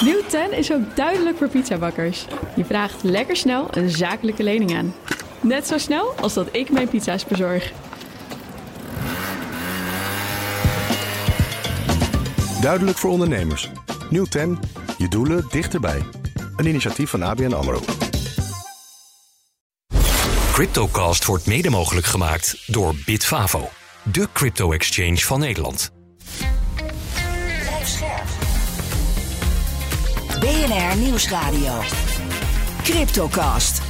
Nieuw 10 is ook duidelijk voor pizzabakkers. Je vraagt lekker snel een zakelijke lening aan. Net zo snel als dat ik mijn pizza's bezorg. Duidelijk voor ondernemers. Nieuw 10. Je doelen dichterbij. Een initiatief van ABN AMRO. Cryptocast wordt mede mogelijk gemaakt door Bitfavo, de crypto-exchange van Nederland. BNR Nieuwsradio. Cryptocast.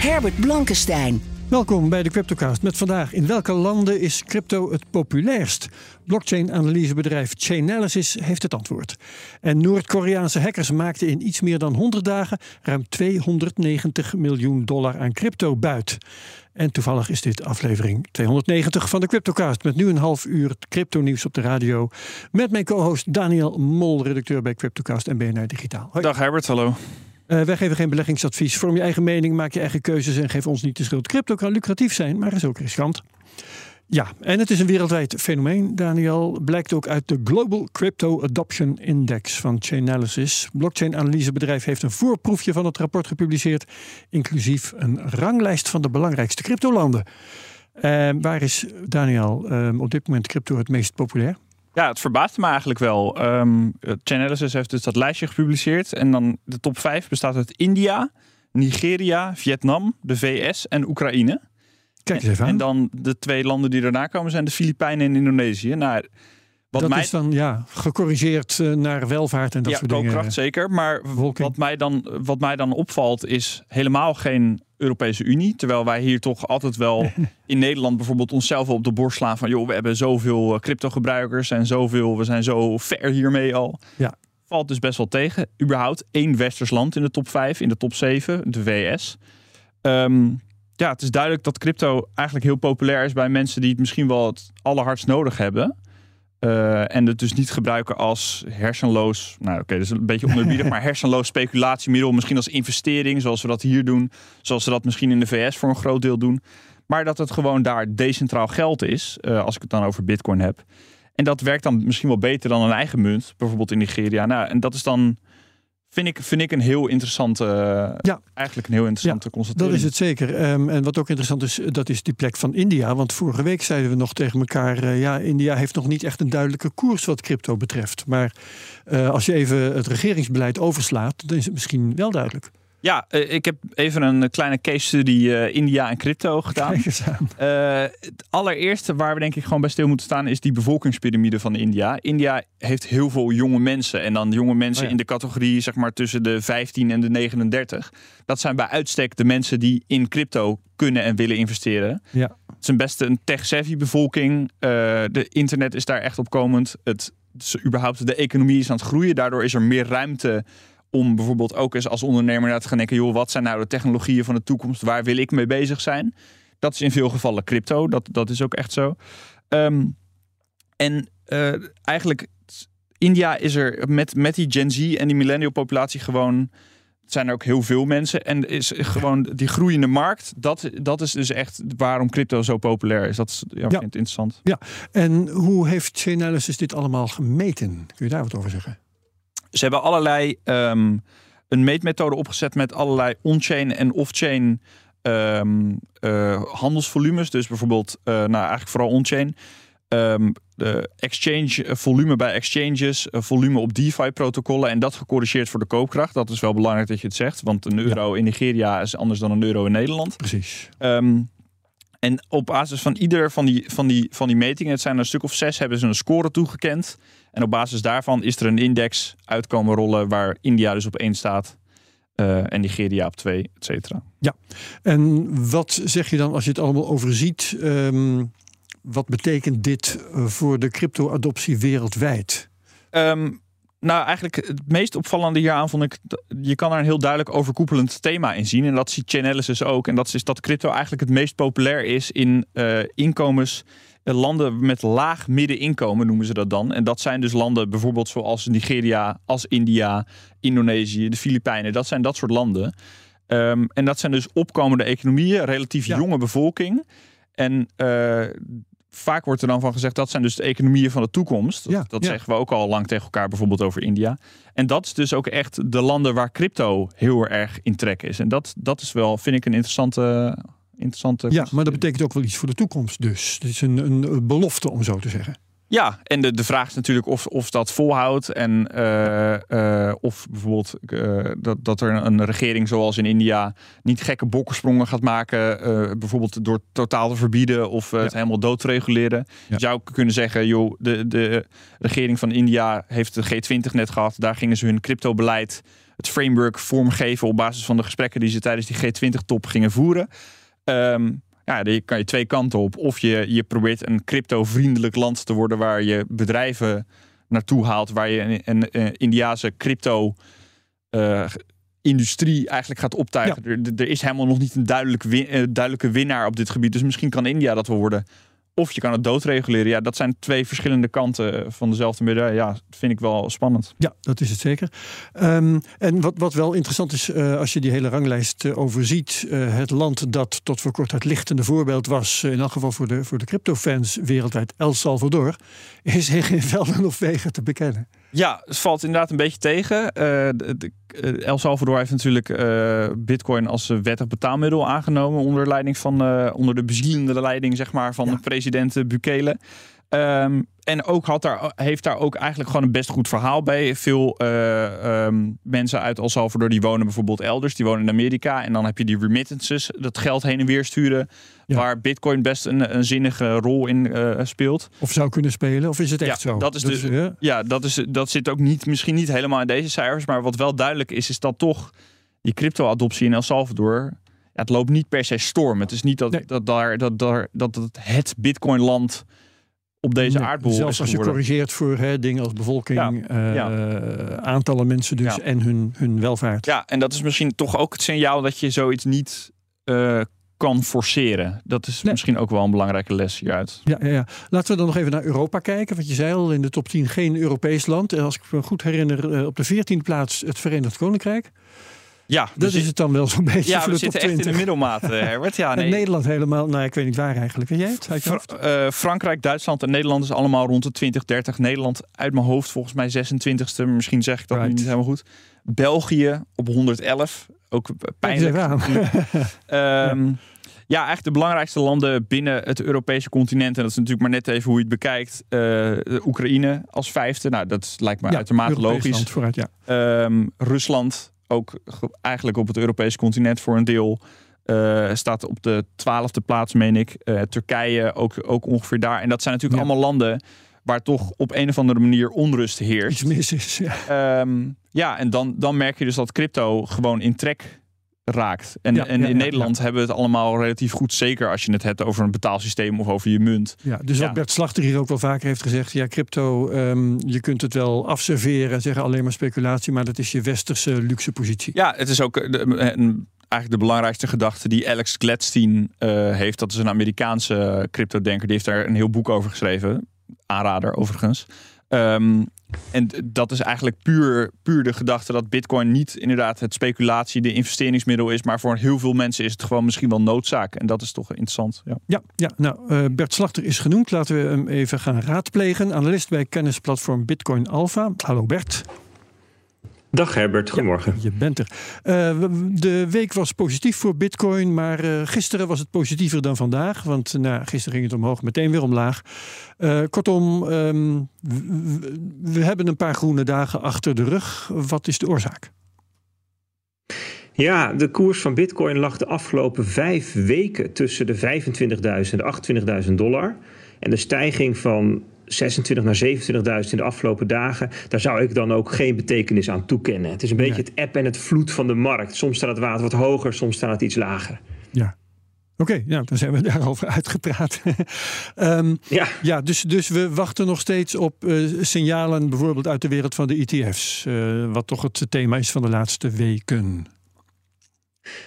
Herbert Blankenstein. Welkom bij de Cryptocast met vandaag in welke landen is crypto het populairst? Blockchain-analysebedrijf Chainalysis heeft het antwoord. En Noord-Koreaanse hackers maakten in iets meer dan 100 dagen ruim 290 miljoen dollar aan crypto buit. En toevallig is dit aflevering 290 van de Cryptocast met nu een half uur crypto nieuws op de radio. Met mijn co-host Daniel Mol, redacteur bij Cryptocast en BNR Digitaal. Hoi. Dag Herbert, hallo. Uh, wij geven geen beleggingsadvies. Vorm je eigen mening, maak je eigen keuzes en geef ons niet de schuld. Crypto kan lucratief zijn, maar is ook riskant. Ja, en het is een wereldwijd fenomeen, Daniel. Blijkt ook uit de Global Crypto Adoption Index van Chainalysis. Blockchain-analysebedrijf heeft een voorproefje van het rapport gepubliceerd, inclusief een ranglijst van de belangrijkste cryptolanden. Uh, waar is, Daniel, uh, op dit moment crypto het meest populair? Ja, het verbaast me eigenlijk wel. Um, Chainalysis heeft dus dat lijstje gepubliceerd. En dan de top 5 bestaat uit India, Nigeria, Vietnam, de VS en Oekraïne. Kijk eens even aan. En dan de twee landen die daarna komen zijn de Filipijnen en Indonesië. Nou, wat dat mij... is dan ja, gecorrigeerd uh, naar welvaart en dat ja, soort dingen. koopkracht zeker. Maar wat mij, dan, wat mij dan opvalt is helemaal geen Europese Unie. Terwijl wij hier toch altijd wel in Nederland bijvoorbeeld onszelf op de borst slaan van... joh, we hebben zoveel crypto gebruikers en zoveel, we zijn zo ver hiermee al. Ja. Valt dus best wel tegen. Überhaupt één westers land in de top 5, in de top 7, de VS. Um, ja, het is duidelijk dat crypto eigenlijk heel populair is bij mensen die het misschien wel het allerhardst nodig hebben. Uh, en het dus niet gebruiken als hersenloos, nou oké, okay, dat is een beetje onderbiedig, maar hersenloos speculatiemiddel. Misschien als investering, zoals we dat hier doen. Zoals ze dat misschien in de VS voor een groot deel doen. Maar dat het gewoon daar decentraal geld is, uh, als ik het dan over bitcoin heb. En dat werkt dan misschien wel beter dan een eigen munt, bijvoorbeeld in Nigeria. Nou, en dat is dan vind ik, vind ik een heel interessante, ja. eigenlijk een heel interessante ja, constatering. Dat is het zeker. Um, en wat ook interessant is, dat is die plek van India. Want vorige week zeiden we nog tegen elkaar, uh, ja, India heeft nog niet echt een duidelijke koers wat crypto betreft. Maar uh, als je even het regeringsbeleid overslaat, dan is het misschien wel duidelijk. Ja, uh, ik heb even een kleine case study uh, India en crypto gedaan. Uh, het allereerste waar we denk ik gewoon bij stil moeten staan is die bevolkingspyramide van India. India heeft heel veel jonge mensen en dan jonge mensen oh ja. in de categorie zeg maar tussen de 15 en de 39. Dat zijn bij uitstek de mensen die in crypto kunnen en willen investeren. Ja. Het is een beste een tech-savvy bevolking. de internet is daar echt opkomend. Het, dus überhaupt de economie is aan het groeien. Daardoor is er meer ruimte om bijvoorbeeld ook eens als ondernemer naar te gaan denken: joh, wat zijn nou de technologieën van de toekomst? Waar wil ik mee bezig zijn? Dat is in veel gevallen crypto. Dat, dat is ook echt zo. Um, en uh, eigenlijk, India is er met, met die Gen Z en die millennial populatie gewoon. Zijn er ook heel veel mensen. En is gewoon die groeiende markt. Dat, dat is dus echt waarom crypto zo populair is. Dat is, ja, ja. vind ik interessant. Ja, en hoe heeft Chainalysis dit allemaal gemeten? Kun je daar wat over zeggen? Ze hebben allerlei um, een meetmethode opgezet met allerlei on-chain en off-chain um, uh, handelsvolumes. Dus bijvoorbeeld, uh, nou eigenlijk vooral on-chain. Um, de exchange volume bij exchanges, volume op DeFi-protocollen en dat gecorrigeerd voor de koopkracht. Dat is wel belangrijk dat je het zegt, want een euro ja. in Nigeria is anders dan een euro in Nederland. Precies. Um, en op basis van ieder van die, van, die, van die metingen, het zijn er een stuk of zes, hebben ze een score toegekend. En op basis daarvan is er een index uitkomen rollen waar India dus op één staat. Uh, en Nigeria op twee, et cetera. Ja, en wat zeg je dan als je het allemaal overziet? Um, wat betekent dit voor de crypto-adoptie wereldwijd? Um, nou, eigenlijk het meest opvallende hieraan vond ik... je kan er een heel duidelijk overkoepelend thema in zien. En dat ziet Chainalysis ook. En dat is dat crypto eigenlijk het meest populair is in uh, inkomens... landen met laag middeninkomen noemen ze dat dan. En dat zijn dus landen bijvoorbeeld zoals Nigeria, als India, Indonesië, de Filipijnen. Dat zijn dat soort landen. Um, en dat zijn dus opkomende economieën, relatief ja. jonge bevolking. En uh, vaak wordt er dan van gezegd dat zijn dus de economieën van de toekomst. Dat, Ja, dat ja. zeggen we ook al lang tegen elkaar, bijvoorbeeld over India. En dat is dus ook echt de landen waar crypto heel erg in trek is. En dat, dat is wel, vind ik, een interessante. interessante Ja, maar dat betekent ook wel iets voor de toekomst dus. Het is een, een belofte om zo te zeggen. Ja, en de, de vraag is natuurlijk of, of dat volhoudt. En eh, eh, of bijvoorbeeld eh, dat, dat er een regering zoals in India niet gekke bokkensprongen gaat maken. bijvoorbeeld door totaal te verbieden of het helemaal dood te reguleren. Je zou kunnen zeggen, joh, de, de regering van India heeft de G20 net gehad. Daar gingen ze hun cryptobeleid, het framework vormgeven op basis van de gesprekken die ze tijdens die G20-top gingen voeren. Ehm, ja, daar kan je twee kanten op. Of je, je probeert een crypto-vriendelijk land te worden waar je bedrijven naartoe haalt, waar je een, een, een Indiase crypto eh, industrie eigenlijk gaat optuigen. Er, er is helemaal nog niet een duidelijk win- eh, duidelijke winnaar op dit gebied. Dus misschien kan India dat wel worden. Of je kan het doodreguleren. Ja, dat zijn twee verschillende kanten van dezelfde medaille. Ja, dat vind ik wel spannend. Ja, dat is het zeker. Ehm, en wat, wat wel interessant is, eh, als je die hele ranglijst eh, overziet, eh, het land dat tot voor kort het lichtende voorbeeld was, in elk geval voor de, voor de cryptofans wereldwijd, El Salvador, is in geen velden of wegen te bekennen. Ja, het valt inderdaad een beetje tegen. Eh, de- de- eh, El Salvador heeft natuurlijk eh, Bitcoin als wettig betaalmiddel aangenomen onder leiding van onder de bezielende leiding zeg maar van Ja. de president Bukele. Ehm, en ook had daar, heeft daar ook eigenlijk gewoon een best goed verhaal bij. Veel eh, ehm, mensen uit El Salvador die wonen bijvoorbeeld elders, die wonen in Amerika. En dan heb je die remittances, dat geld heen en weer sturen. Ja. Waar Bitcoin best een, een zinnige rol in eh, speelt. Of zou kunnen spelen, of is het echt Ja, zo? dat is dus- Ja, dat, is, dat zit ook niet, misschien niet helemaal in deze cijfers. Maar wat wel duidelijk is, is dat toch die crypto-adoptie in El Salvador. Ja, het loopt niet per se storm. Het is niet dat, Nee. dat, daar, dat, daar, dat het, het Bitcoin-land op deze aardbol Zelfs als je corrigeert voor hè, dingen als bevolking, eh, ja. aantallen mensen dus en hun, hun welvaart. Ja, en dat is misschien toch ook het signaal dat je zoiets niet eh, kan forceren. Dat is Nee. misschien ook wel een belangrijke les hieruit. Ja, ja, ja. Laten we dan nog even naar Europa kijken. Want je zei al in de top 10 geen Europees land. En als ik me goed herinner, eh, op de 14e plaats het Verenigd Koninkrijk. Ja, Dat zit- is het dan wel zo'n beetje ja, we zitten echt in 20. de middelmaat, eh, Herbert. Ja, En nee. Nederland helemaal, nou ik weet niet waar eigenlijk. Weet jij het? Uit je Fra- hoofd? eh, Frankrijk, Duitsland en Nederland is allemaal rond de 20, 30. Nederland uit mijn hoofd volgens mij 26e. Misschien zeg ik dat nu niet helemaal goed. België op 111. Ook pijnlijk. even aan. Ehm, ja, eigenlijk de belangrijkste landen binnen het Europese continent. En dat is natuurlijk maar net even hoe je het bekijkt. Eh, Oekraïne als vijfde. Nou, dat lijkt me Ja, uitermate Europees logisch. land vooruit, ja. Ehm, Rusland, ook ge- eigenlijk op het Europese continent voor een deel, eh, staat op de twaalfde plaats, meen ik. Eh, Turkije ook, ook ongeveer daar. En dat zijn natuurlijk Ja. allemaal landen waar toch op een of andere manier onrust Iets heerst. mis is. Ja. Ehm, ja, en dan, dan merk je dus dat crypto gewoon in trek raakt. En, Ja, en ja, in ja, Nederland hebben we het allemaal relatief goed. Zeker als je het hebt over een betaalsysteem of over je munt. Ja, dus wat. Bert Slachter hier ook wel vaker heeft gezegd. Ja, crypto, ehm, je kunt het wel afserveren en zeggen alleen maar speculatie. Maar dat is je westerse luxe positie. Ja, het is ook eh, de, een- eigenlijk de belangrijkste gedachte die Alex Gladstein eh, heeft. Dat is een Amerikaanse crypto-denker. Die heeft daar een heel boek over geschreven. Aanrader overigens. Ehm, en dat is eigenlijk puur, puur de gedachte dat Bitcoin niet inderdaad het speculatie, de investeringsmiddel is. Maar voor heel veel mensen is het gewoon misschien wel noodzaak. En dat is toch interessant. Ja. Ja, ja nou, eh, Bert Slachter is genoemd. Laten we hem even gaan raadplegen. Analist bij kennisplatform Bitcoin Alpha. Hallo Bert, Dag Herbert, goedemorgen. je bent er. Eh, de week was positief voor Bitcoin, maar eh, gisteren was het positiever dan vandaag. Want nou, gisteren ging het omhoog, meteen weer omlaag. Eh, kortom, ehm, we hebben een paar groene dagen achter de rug. Wat is de oorzaak? Ja, de koers van Bitcoin lag de afgelopen vijf weken tussen de 25.000 en de 28.000 dollar. En de stijging van 26 naar 27.000 in de afgelopen dagen, daar zou ik dan ook geen betekenis aan toekennen. Het is een beetje het eb en het vloed van de markt. Soms staat het water wat hoger, soms staat het iets lager. Ja. Oké, nou, dan zijn we daarover uitgepraat. Ehm, Ja, ja, dus, dus we wachten nog steeds op eh, signalen, bijvoorbeeld uit de wereld van de ETF's. eh, wat toch het thema is van de laatste weken.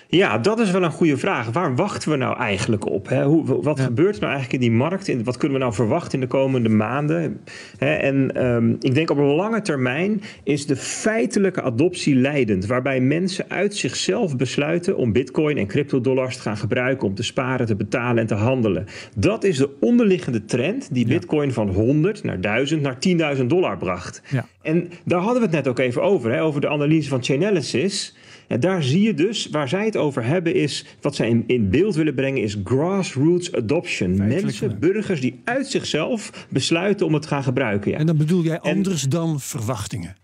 Ja, dat is wel een goede vraag. Waar wachten we nou eigenlijk op? Hè? Hoe, wat gebeurt er nou eigenlijk in die markt? In, wat kunnen we nou verwachten in de komende maanden? Hè? En um, ik denk op een lange termijn is de feitelijke adoptie leidend. Waarbij mensen uit zichzelf besluiten om bitcoin en cryptodollars te gaan gebruiken. Om te sparen, te betalen en te handelen. Dat is de onderliggende trend die bitcoin van 100 naar 1000 naar 10.000 dollar bracht. Ja. En daar hadden we het net ook even over. Hè? Over de analyse van Chainalysis. En daar zie je dus, waar zij het over hebben, is wat zij in, in beeld willen brengen, is grassroots adoption. Mensen, burgers die uit zichzelf besluiten om het te gaan gebruiken. Ja. En dan bedoel jij anders dan verwachtingen?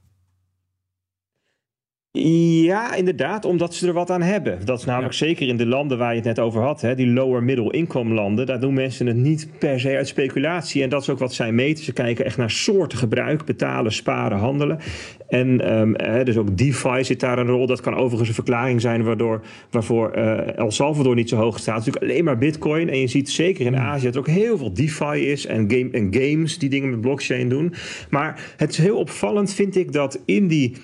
Ja, inderdaad, omdat ze er wat aan hebben. Dat is namelijk zeker in de landen waar je het net over had, hè, die lower middle income landen, daar doen mensen het niet per se uit speculatie. En dat is ook wat zij meten. Ze kijken echt naar soorten gebruik, betalen, sparen, handelen. En um, dus ook DeFi zit daar een rol. Dat kan overigens een verklaring zijn waardoor, waarvoor uh, El Salvador niet zo hoog staat. Het is natuurlijk alleen maar Bitcoin. En je ziet zeker in Azië dat er ook heel veel DeFi is en, game, en games die dingen met blockchain doen. Maar het is heel opvallend, vind ik, dat in die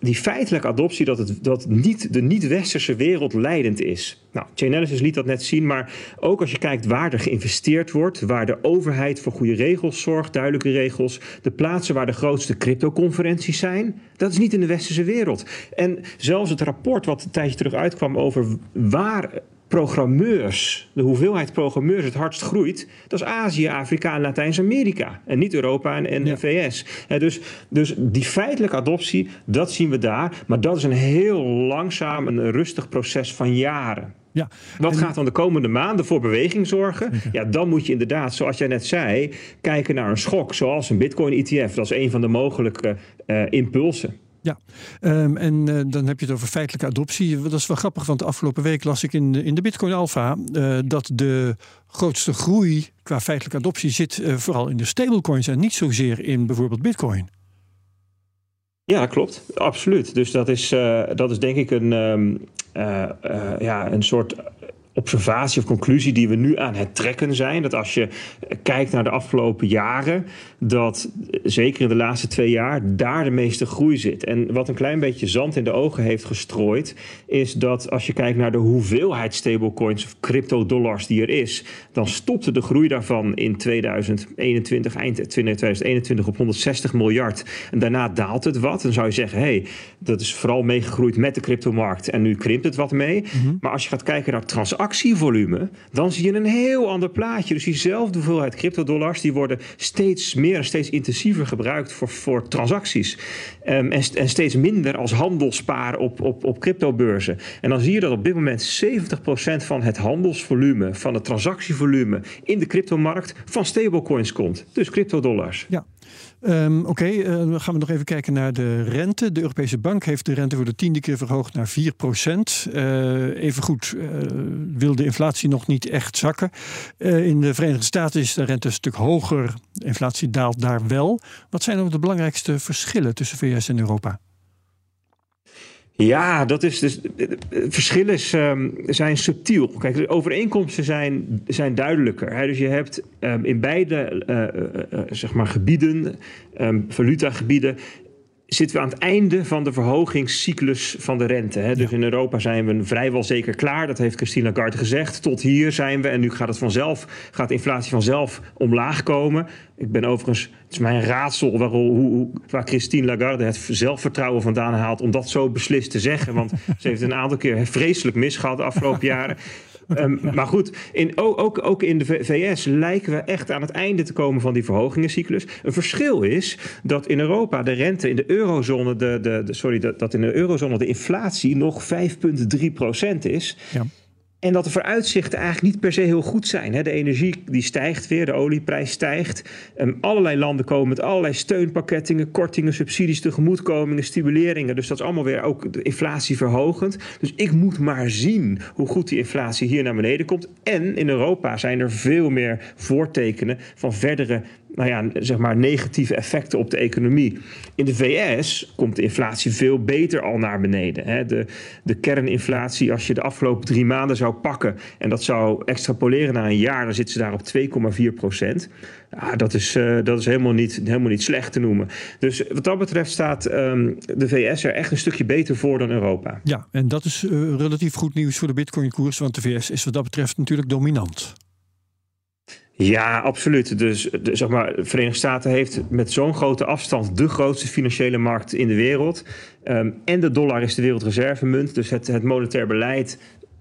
die feitelijke adoptie dat, het, dat niet, de niet-westerse wereld leidend is. Nou, Chainalysis liet dat net zien, maar ook als je kijkt waar er geïnvesteerd wordt, waar de overheid voor goede regels zorgt, duidelijke regels, de plaatsen waar de grootste cryptoconferenties zijn, dat is niet in de westerse wereld. En zelfs het rapport wat een tijdje terug uitkwam over waar programmeurs, de hoeveelheid programmeurs het hardst groeit, dat is Azië, Afrika en Latijns-Amerika. En niet Europa en, en de VS. dus, dus die feitelijke adoptie, dat zien we daar. Maar dat is een heel langzaam en rustig proces van jaren. Ja. Wat gaat dan de komende maanden voor beweging zorgen? Ja, dan moet je inderdaad, zoals jij net zei, kijken naar een schok, zoals een Bitcoin-ETF. Dat is een van de mogelijke uh, impulsen. Ja, um, en uh, dan heb je het over feitelijke adoptie. Dat is wel grappig, want de afgelopen week las ik in, in de Bitcoin Alpha uh, dat de grootste groei qua feitelijke adoptie zit uh, vooral in de stablecoins en niet zozeer in bijvoorbeeld Bitcoin. Ja, klopt. Absoluut. Dus dat is, dat is denk ik een, um, ja, een soort observatie of conclusie die we nu aan het trekken zijn. Dat als je kijkt naar de afgelopen jaren, dat zeker in de laatste twee jaar daar de meeste groei zit. En wat een klein beetje zand in de ogen heeft gestrooid, is dat als je kijkt naar de hoeveelheid stablecoins of crypto-dollars die er is, dan stopte de groei daarvan in 2021, eind 2021 op 160 miljard. En daarna daalt het wat. Dan zou je zeggen, hé, hey, dat is vooral meegegroeid met de cryptomarkt en nu krimpt het wat mee. Mhm. Maar als je gaat kijken naar transacties, actievolume, dan zie je een heel ander plaatje. Dus diezelfde hoeveelheid cryptodollars, die worden steeds meer en steeds intensiever gebruikt voor, voor transacties. Um, en, en, steeds minder als handelspaar op, op, op cryptobeurzen. En dan zie je dat op dit moment 70% van het handelsvolume, van het transactievolume in de cryptomarkt van stablecoins komt. Dus cryptodollars. Ja. Um, Oké, uh, dan gaan we nog even kijken naar de rente. De Europese Bank heeft de rente voor de tiende keer verhoogd naar 4 procent. Uh, evengoed uh, wil de inflatie nog niet echt zakken. in de Verenigde Staten is de rente een stuk hoger. De inflatie daalt daar wel. Wat zijn dan de belangrijkste verschillen tussen VS en Europa? Ja, dat is dus. Verschillen um, zijn subtiel. Kijk, de overeenkomsten zijn, zijn duidelijker. Dus je hebt um, in beide uh, zeg maar gebieden, um, valutagebieden, zitten we aan het einde van de verhogingscyclus van de rente. Hè? Dus in Europa zijn we vrijwel zeker klaar. Dat heeft Christine Lagarde gezegd. Tot hier zijn we en nu gaat het vanzelf, gaat de inflatie vanzelf omlaag komen. Ik ben overigens, het is mij een raadsel waar, hoe, waar Christine Lagarde het zelfvertrouwen vandaan haalt om dat zo beslist te zeggen. Want ze heeft een aantal keer vreselijk misgehad de afgelopen jaren. Um, maar goed, in, ook, ook in de VS lijken we echt aan het einde te komen van die verhogingencyclus. Een verschil is dat in Europa de rente in de eurozone, de, de, de sorry, dat, dat in de eurozone de inflatie nog 5,3% is. Ja. En dat de vooruitzichten eigenlijk niet per se heel goed zijn. De energie die stijgt weer, de olieprijs stijgt. Um, allerlei landen komen met allerlei steunpakkettingen, kortingen, subsidies, tegemoetkomingen, stimuleringen. Dus dat is allemaal weer ook de inflatie verhogend. Dus ik moet maar zien hoe goed die inflatie hier naar beneden komt. En in Europa zijn er veel meer voortekenen van verdere nou ja, zeg maar negatieve effecten op de economie. In de VS komt de inflatie veel beter al naar beneden. Hè. De, de kerninflatie, als je de afgelopen drie maanden zou pakken en dat zou extrapoleren naar een jaar, dan zitten ze daar op 2,4 procent. Dat is, uh, dat is helemaal, niet, helemaal niet slecht te noemen. Dus wat dat betreft staat um, de VS er echt een stukje beter voor dan Europa. Ja, en dat is uh, relatief goed nieuws voor de Bitcoin-koers, want de VS is wat dat betreft natuurlijk dominant. Ja, absoluut. Dus de, zeg maar, de Verenigde Staten heeft met zo'n grote afstand de grootste financiële markt in de wereld. Um, en de dollar is de wereldreservemunt. Dus het, het monetair beleid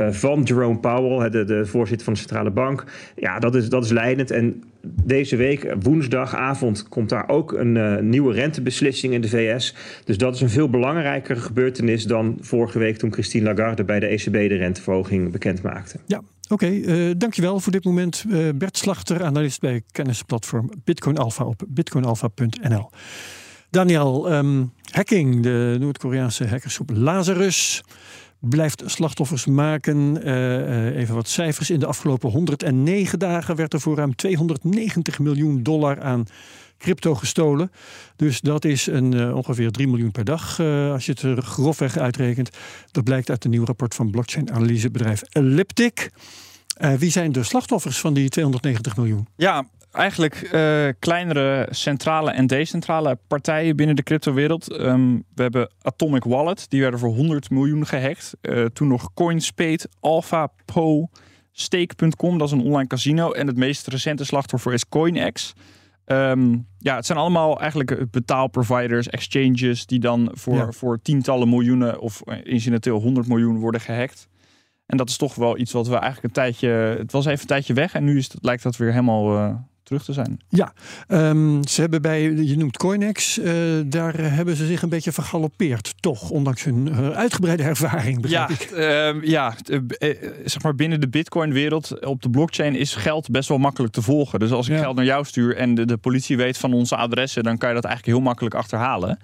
van Jerome Powell, de, de, voorzitter van de centrale bank. Ja, dat is, dat is leidend. En deze week, woensdagavond, komt daar ook een uh, nieuwe rentebeslissing in de VS. Dus dat is een veel belangrijkere gebeurtenis dan vorige week toen Christine Lagarde bij de ECB de renteverhoging bekend maakte. Ja, Oké, okay, uh, dankjewel voor dit moment. Bert Slachter, analist bij kennisplatform Bitcoin Alpha op bitcoinalpha.nl. Daniel, um, hacking, de Noord-Koreaanse hackersgroep Lazarus blijft slachtoffers maken. Uh, even wat cijfers. In de afgelopen 109 dagen werd er voor ruim 290 miljoen dollar aan crypto gestolen. Dus dat is een, uh, ongeveer 3 miljoen per dag als je het er grofweg uitrekent. Dat blijkt uit een nieuw rapport van blockchain-analysebedrijf Elliptic. Wie zijn de slachtoffers van die 290 miljoen? Ja, eigenlijk uh, kleinere centrale en decentrale partijen binnen de cryptowereld. Um, we hebben Atomic Wallet, die werden voor 100 miljoen gehackt. Uh, toen nog Coinspade, Alpha, Po, Stake.com, dat is een online casino. En het meest recente slachtoffer is CoinEx. Um, ja, het zijn allemaal eigenlijk betaalproviders, exchanges, die dan voor, ja. voor tientallen miljoenen of incidenteel 100 miljoen worden gehackt. En dat is toch wel iets wat we eigenlijk een tijdje. Het was even een tijdje weg en nu is het, lijkt dat weer helemaal uh, terug te zijn. Ja, um, ze hebben bij, je noemt Coinex, uh, daar hebben ze zich een beetje vergalopeerd, toch? Ondanks hun uh, uitgebreide ervaring, ja, ik. Uh, ja, zeg maar binnen de Bitcoin-wereld op de blockchain is geld best wel makkelijk te volgen. Dus als ik ja. geld naar jou stuur en de, de, politie weet van onze adressen, dan kan je dat eigenlijk heel makkelijk achterhalen.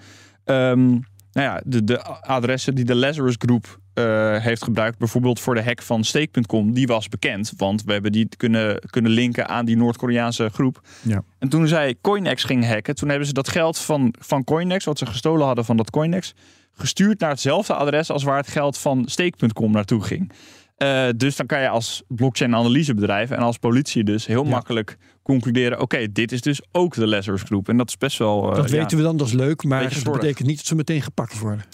Um, nou ja, de, de adressen die de Lazarus Groep uh, heeft gebruikt, bijvoorbeeld voor de hack van Stake.com, die was bekend. Want we hebben die kunnen, kunnen linken aan die Noord-Koreaanse groep. Ja. En toen zij Coinex ging hacken, toen hebben ze dat geld van, van Coinex, wat ze gestolen hadden van dat Coinex, gestuurd naar hetzelfde adres als waar het geld van Stake.com naartoe ging. Uh, dus dan kan je als blockchain-analysebedrijf en als politie dus heel ja. makkelijk concluderen: oké, okay, dit is dus ook de Lazarus Groep. En dat is best wel. Uh, dat ja, weten we dan, dat is leuk, maar dat betekent niet dat ze meteen gepakt worden.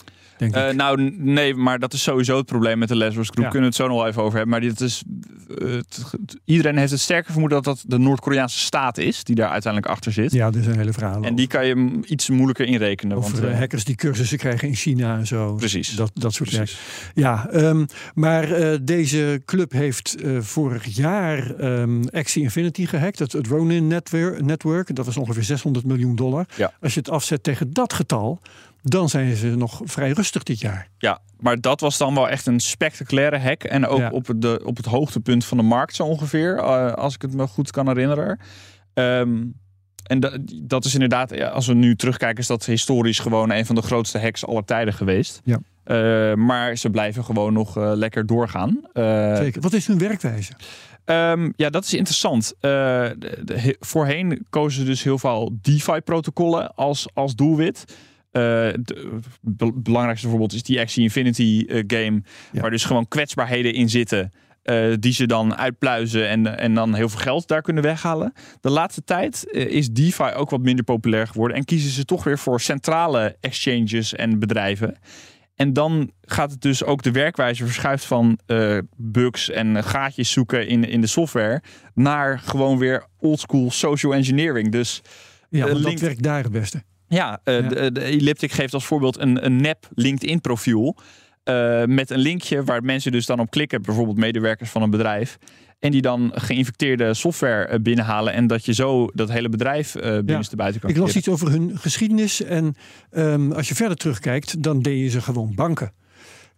Uh, nou, nee, maar dat is sowieso het probleem met de Lazarus Groep. Ja. Kunnen we het zo nog even over hebben. Maar dit is, uh, het, iedereen heeft het sterke vermoeden dat dat de Noord-Koreaanse staat is die daar uiteindelijk achter zit. Ja, dat is een hele verhaal. En die kan je iets moeilijker inrekenen. Of want, uh, hackers die cursussen krijgen in China en zo. Precies. Dat, dat soort dingen. Ja, um, maar deze club heeft vorig jaar um, Axie Infinity gehackt. Het, het Ronin Network. Dat was ongeveer 600 miljoen dollar. Ja. Als je het afzet tegen dat getal dan zijn ze nog vrij rustig dit jaar. Ja, maar dat was dan wel echt een spectaculaire hack. En ook ja. op, de, op het hoogtepunt van de markt zo ongeveer, uh, als ik het me goed kan herinneren. Um, en dat, dat is inderdaad, als we nu terugkijken, is dat historisch gewoon een van de grootste hacks aller tijden geweest. Ja. Uh, maar ze blijven gewoon nog uh, lekker doorgaan. Zeker. Wat is hun werkwijze? Um, ja, dat is interessant. De, de, voorheen kozen ze dus heel veel DeFi-protocollen als, als doelwit. Uh, het belangrijkste voorbeeld is die Axie Infinity uh, game. Ja. Waar dus gewoon kwetsbaarheden in zitten. Uh, die ze dan uitpluizen en, en dan heel veel geld daar kunnen weghalen. De laatste tijd is DeFi ook wat minder populair geworden. En kiezen ze toch weer voor centrale exchanges en bedrijven. En dan gaat het dus ook de werkwijze verschuift van bugs en gaatjes zoeken in, in de software. Naar gewoon weer oldschool social engineering. Dus ja, dat werkt daar het beste. Ja, uh. De, de, Elliptic geeft als voorbeeld een, een nep LinkedIn profiel. Uh, met een linkje waar mensen dus dan op klikken. Bijvoorbeeld medewerkers van een bedrijf. En die dan geïnfecteerde software binnenhalen. En dat je zo dat hele bedrijf uh, binnenste ja. buiten kan Ik las iets over hun geschiedenis. En um, als je verder terugkijkt, dan deden ze gewoon banken.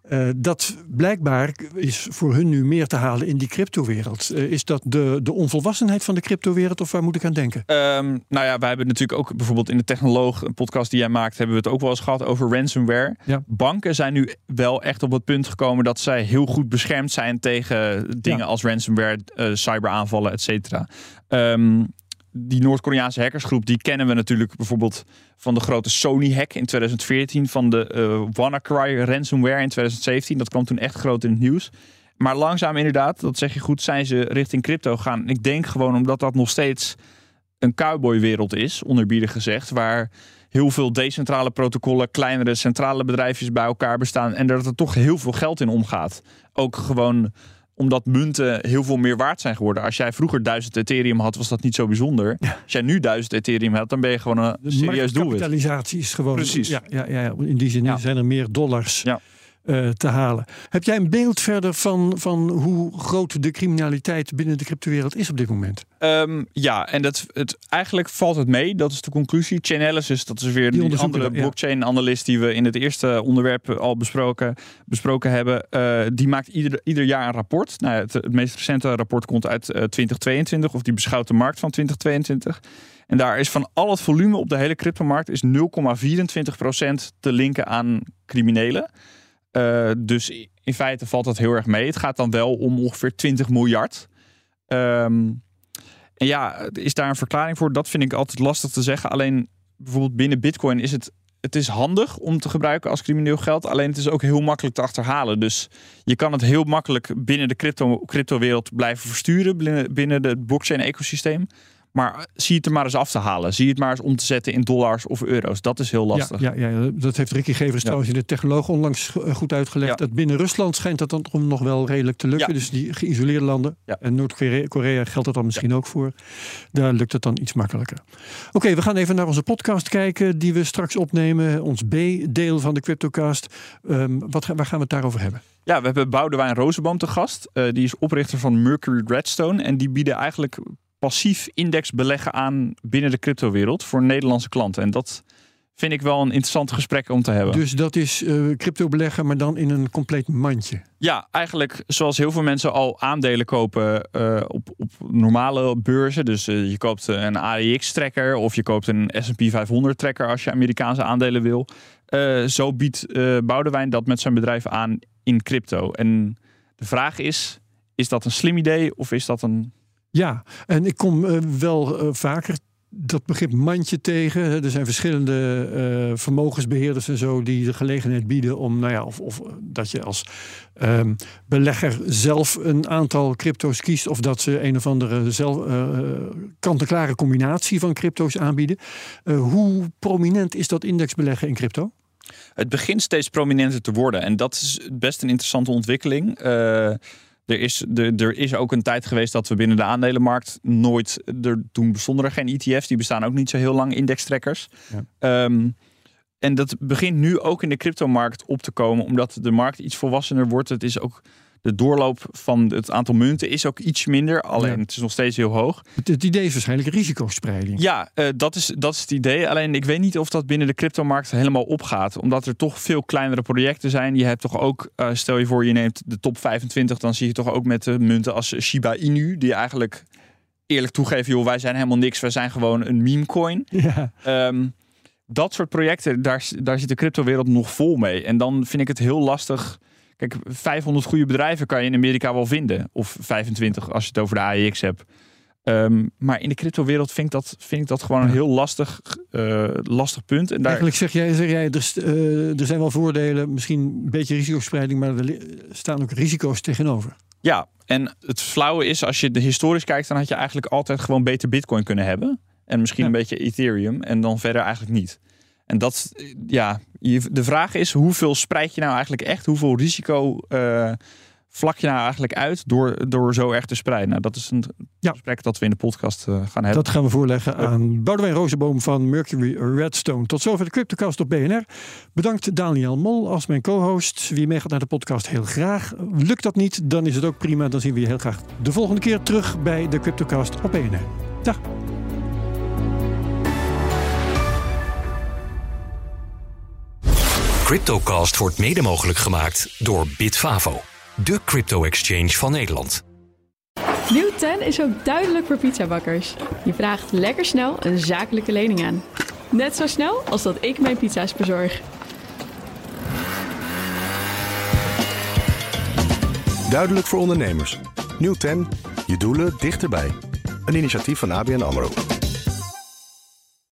Uh, dat blijkbaar is voor hun nu meer te halen in die cryptowereld. Uh, is dat de, de onvolwassenheid van de cryptowereld of waar moet ik aan denken? Um, nou ja, wij hebben natuurlijk ook bijvoorbeeld in de Technoloog, een podcast die jij maakt, hebben we het ook wel eens gehad over ransomware. Ja. Banken zijn nu wel echt op het punt gekomen dat zij heel goed beschermd zijn tegen dingen ja. als ransomware, uh, cyberaanvallen, et cetera. Um, die Noord-Koreaanse hackersgroep, die kennen we natuurlijk bijvoorbeeld van de grote Sony-hack in 2014, van de uh, WannaCry ransomware in 2017. Dat kwam toen echt groot in het nieuws. Maar langzaam inderdaad, dat zeg je goed, zijn ze richting crypto gegaan. Ik denk gewoon omdat dat nog steeds een cowboywereld is, onerbiedig gezegd, waar heel veel decentrale protocollen, kleinere centrale bedrijfjes bij elkaar bestaan en dat er toch heel veel geld in omgaat. Ook gewoon omdat munten heel veel meer waard zijn geworden. Als jij vroeger 1000 Ethereum had, was dat niet zo bijzonder. Als jij nu 1000 Ethereum hebt, dan ben je gewoon een serieus doelwit. Kapitalisatie is gewoon. Precies. Ja, ja, ja, in die zin Ja. zijn er meer dollars. Ja. Eh, te halen. Heb jij een beeld verder van, van hoe groot de criminaliteit binnen de cryptowereld is op dit moment? Ehm, ja, en dat, het, eigenlijk valt het mee. Dat is de conclusie. Chainalysis, dat is weer die, andere ja. blockchain-analyst die we in het eerste onderwerp al besproken, besproken hebben. Eh, die maakt ieder, ieder jaar een rapport. Nou, het, het meest recente rapport komt uit eh, 2022, of die beschouwt de markt van 2022. En daar is van al het volume op de hele cryptomarkt is 0,24% te linken aan criminelen. Eh, dus in feite valt dat heel erg mee. Het gaat dan wel om ongeveer 20 miljard. Ehm, en ja, is daar een verklaring voor? Dat vind ik altijd lastig te zeggen. Alleen bijvoorbeeld binnen Bitcoin is het, het is handig om te gebruiken als crimineel geld. Alleen het is ook heel makkelijk te achterhalen. Dus je kan het heel makkelijk binnen de crypto, cryptowereld blijven versturen. Binnen, binnen het blockchain-ecosysteem. Maar zie het er maar eens af te halen. Zie het maar eens om te zetten in dollars of euro's. Dat is heel lastig. Ja, ja, ja, dat heeft Ricky Gevers trouwens in de technoloog onlangs go- goed uitgelegd. Ja. Dat binnen Rusland schijnt dat dan nog wel redelijk te lukken. Ja. Dus die geïsoleerde landen. Ja. En Noord-Korea Korea geldt dat dan misschien ook voor. Daar lukt het dan iets makkelijker. Oké, we gaan even naar onze podcast kijken die we straks opnemen. Ons B-deel van de Cryptocast. Ehm, wat, waar gaan we het daarover hebben? Ja, we hebben Boudewijn Rozenboom te gast. Eh, die is oprichter van Mercury Redstone. En die bieden eigenlijk passief indexbeleggen aan binnen de cryptowereld voor Nederlandse klanten. En dat vind ik wel een interessant gesprek om te hebben. Dus dat is eh, crypto beleggen, maar dan in een compleet mandje. Ja, eigenlijk zoals heel veel mensen al aandelen kopen eh, op, op normale beurzen. Dus eh, je koopt een AEX-tracker of je koopt een S&P 500-tracker als je Amerikaanse aandelen wil. Zo biedt Boudewijn dat met zijn bedrijf aan in crypto. En de vraag is, is dat een slim idee of is dat een... Ja, en ik kom eh, wel eh, vaker dat begrip mandje tegen. Er zijn verschillende eh, vermogensbeheerders en zo die de gelegenheid bieden om, nou ja, of, of dat je als ehm, belegger zelf een aantal crypto's kiest, of dat ze een of andere zelf, kant-en-klare combinatie van crypto's aanbieden. Hoe prominent is dat indexbeleggen in crypto? Het begint steeds prominenter te worden. En dat is best een interessante ontwikkeling. Er, is, er, er is ook een tijd geweest dat we binnen de aandelenmarkt nooit. Er, toen bestonden er geen ETF's. Die bestaan ook niet zo heel lang, indextrekkers. Ehm, en dat begint nu ook in de cryptomarkt op te komen, omdat de markt iets volwassener wordt. Het is ook. De doorloop van het aantal munten is ook iets minder. Alleen Ja. het is nog steeds heel hoog. Het, het idee is waarschijnlijk risicospreiding. Ja, eh, dat, is, dat is het idee. Alleen ik weet niet of dat binnen de cryptomarkt helemaal opgaat. Omdat er toch veel kleinere projecten zijn. Je hebt toch ook, eh, stel je voor je neemt de top 25. Dan zie je toch ook met de munten als Shiba Inu. Die eigenlijk eerlijk toegeven, joh, wij zijn helemaal niks. Wij zijn gewoon een meme coin. Ja. Ehm, dat soort projecten, daar, daar zit de cryptowereld nog vol mee. En dan vind ik het heel lastig. Kijk, 500 goede bedrijven kan je in Amerika wel vinden. Of 25 als je het over de AEX hebt. Ehm, maar in de cryptowereld vind ik dat, vind ik dat gewoon een heel lastig, eh, lastig punt. En daar, Eigenlijk zeg jij, zeg jij er, eh, er zijn wel voordelen, misschien een beetje risicospreiding, maar er staan ook risico's tegenover. Ja, en het flauwe is, als je de historisch kijkt, dan had je eigenlijk altijd gewoon beter Bitcoin kunnen hebben. En misschien Ja. een beetje Ethereum. En dan verder eigenlijk niet. En dat, ja, de vraag is, hoeveel spreid je nou eigenlijk echt? Hoeveel risico eh, vlak je nou eigenlijk uit door, door zo erg te spreiden? Nou, dat is een Ja. gesprek dat we in de podcast eh, gaan hebben. Dat gaan we voorleggen aan Boudewijn Rozenboom van Mercury Redstone. Tot zover de Cryptocast op BNR. Bedankt Daniel Mol als mijn co-host. Wie meegaat naar de podcast, heel graag. Lukt dat niet, dan is het ook prima. Dan zien we je heel graag de volgende keer terug bij de Cryptocast op BNR. Dag. Cryptocast wordt mede mogelijk gemaakt door Bitfavo, de crypto-exchange van Nederland. Nieuw 10 is ook duidelijk voor pizzabakkers. Je vraagt lekker snel een zakelijke lening aan. Net zo snel als dat ik mijn pizza's bezorg. Duidelijk voor ondernemers. Nieuw 10, je doelen dichterbij. Een initiatief van ABN AMRO.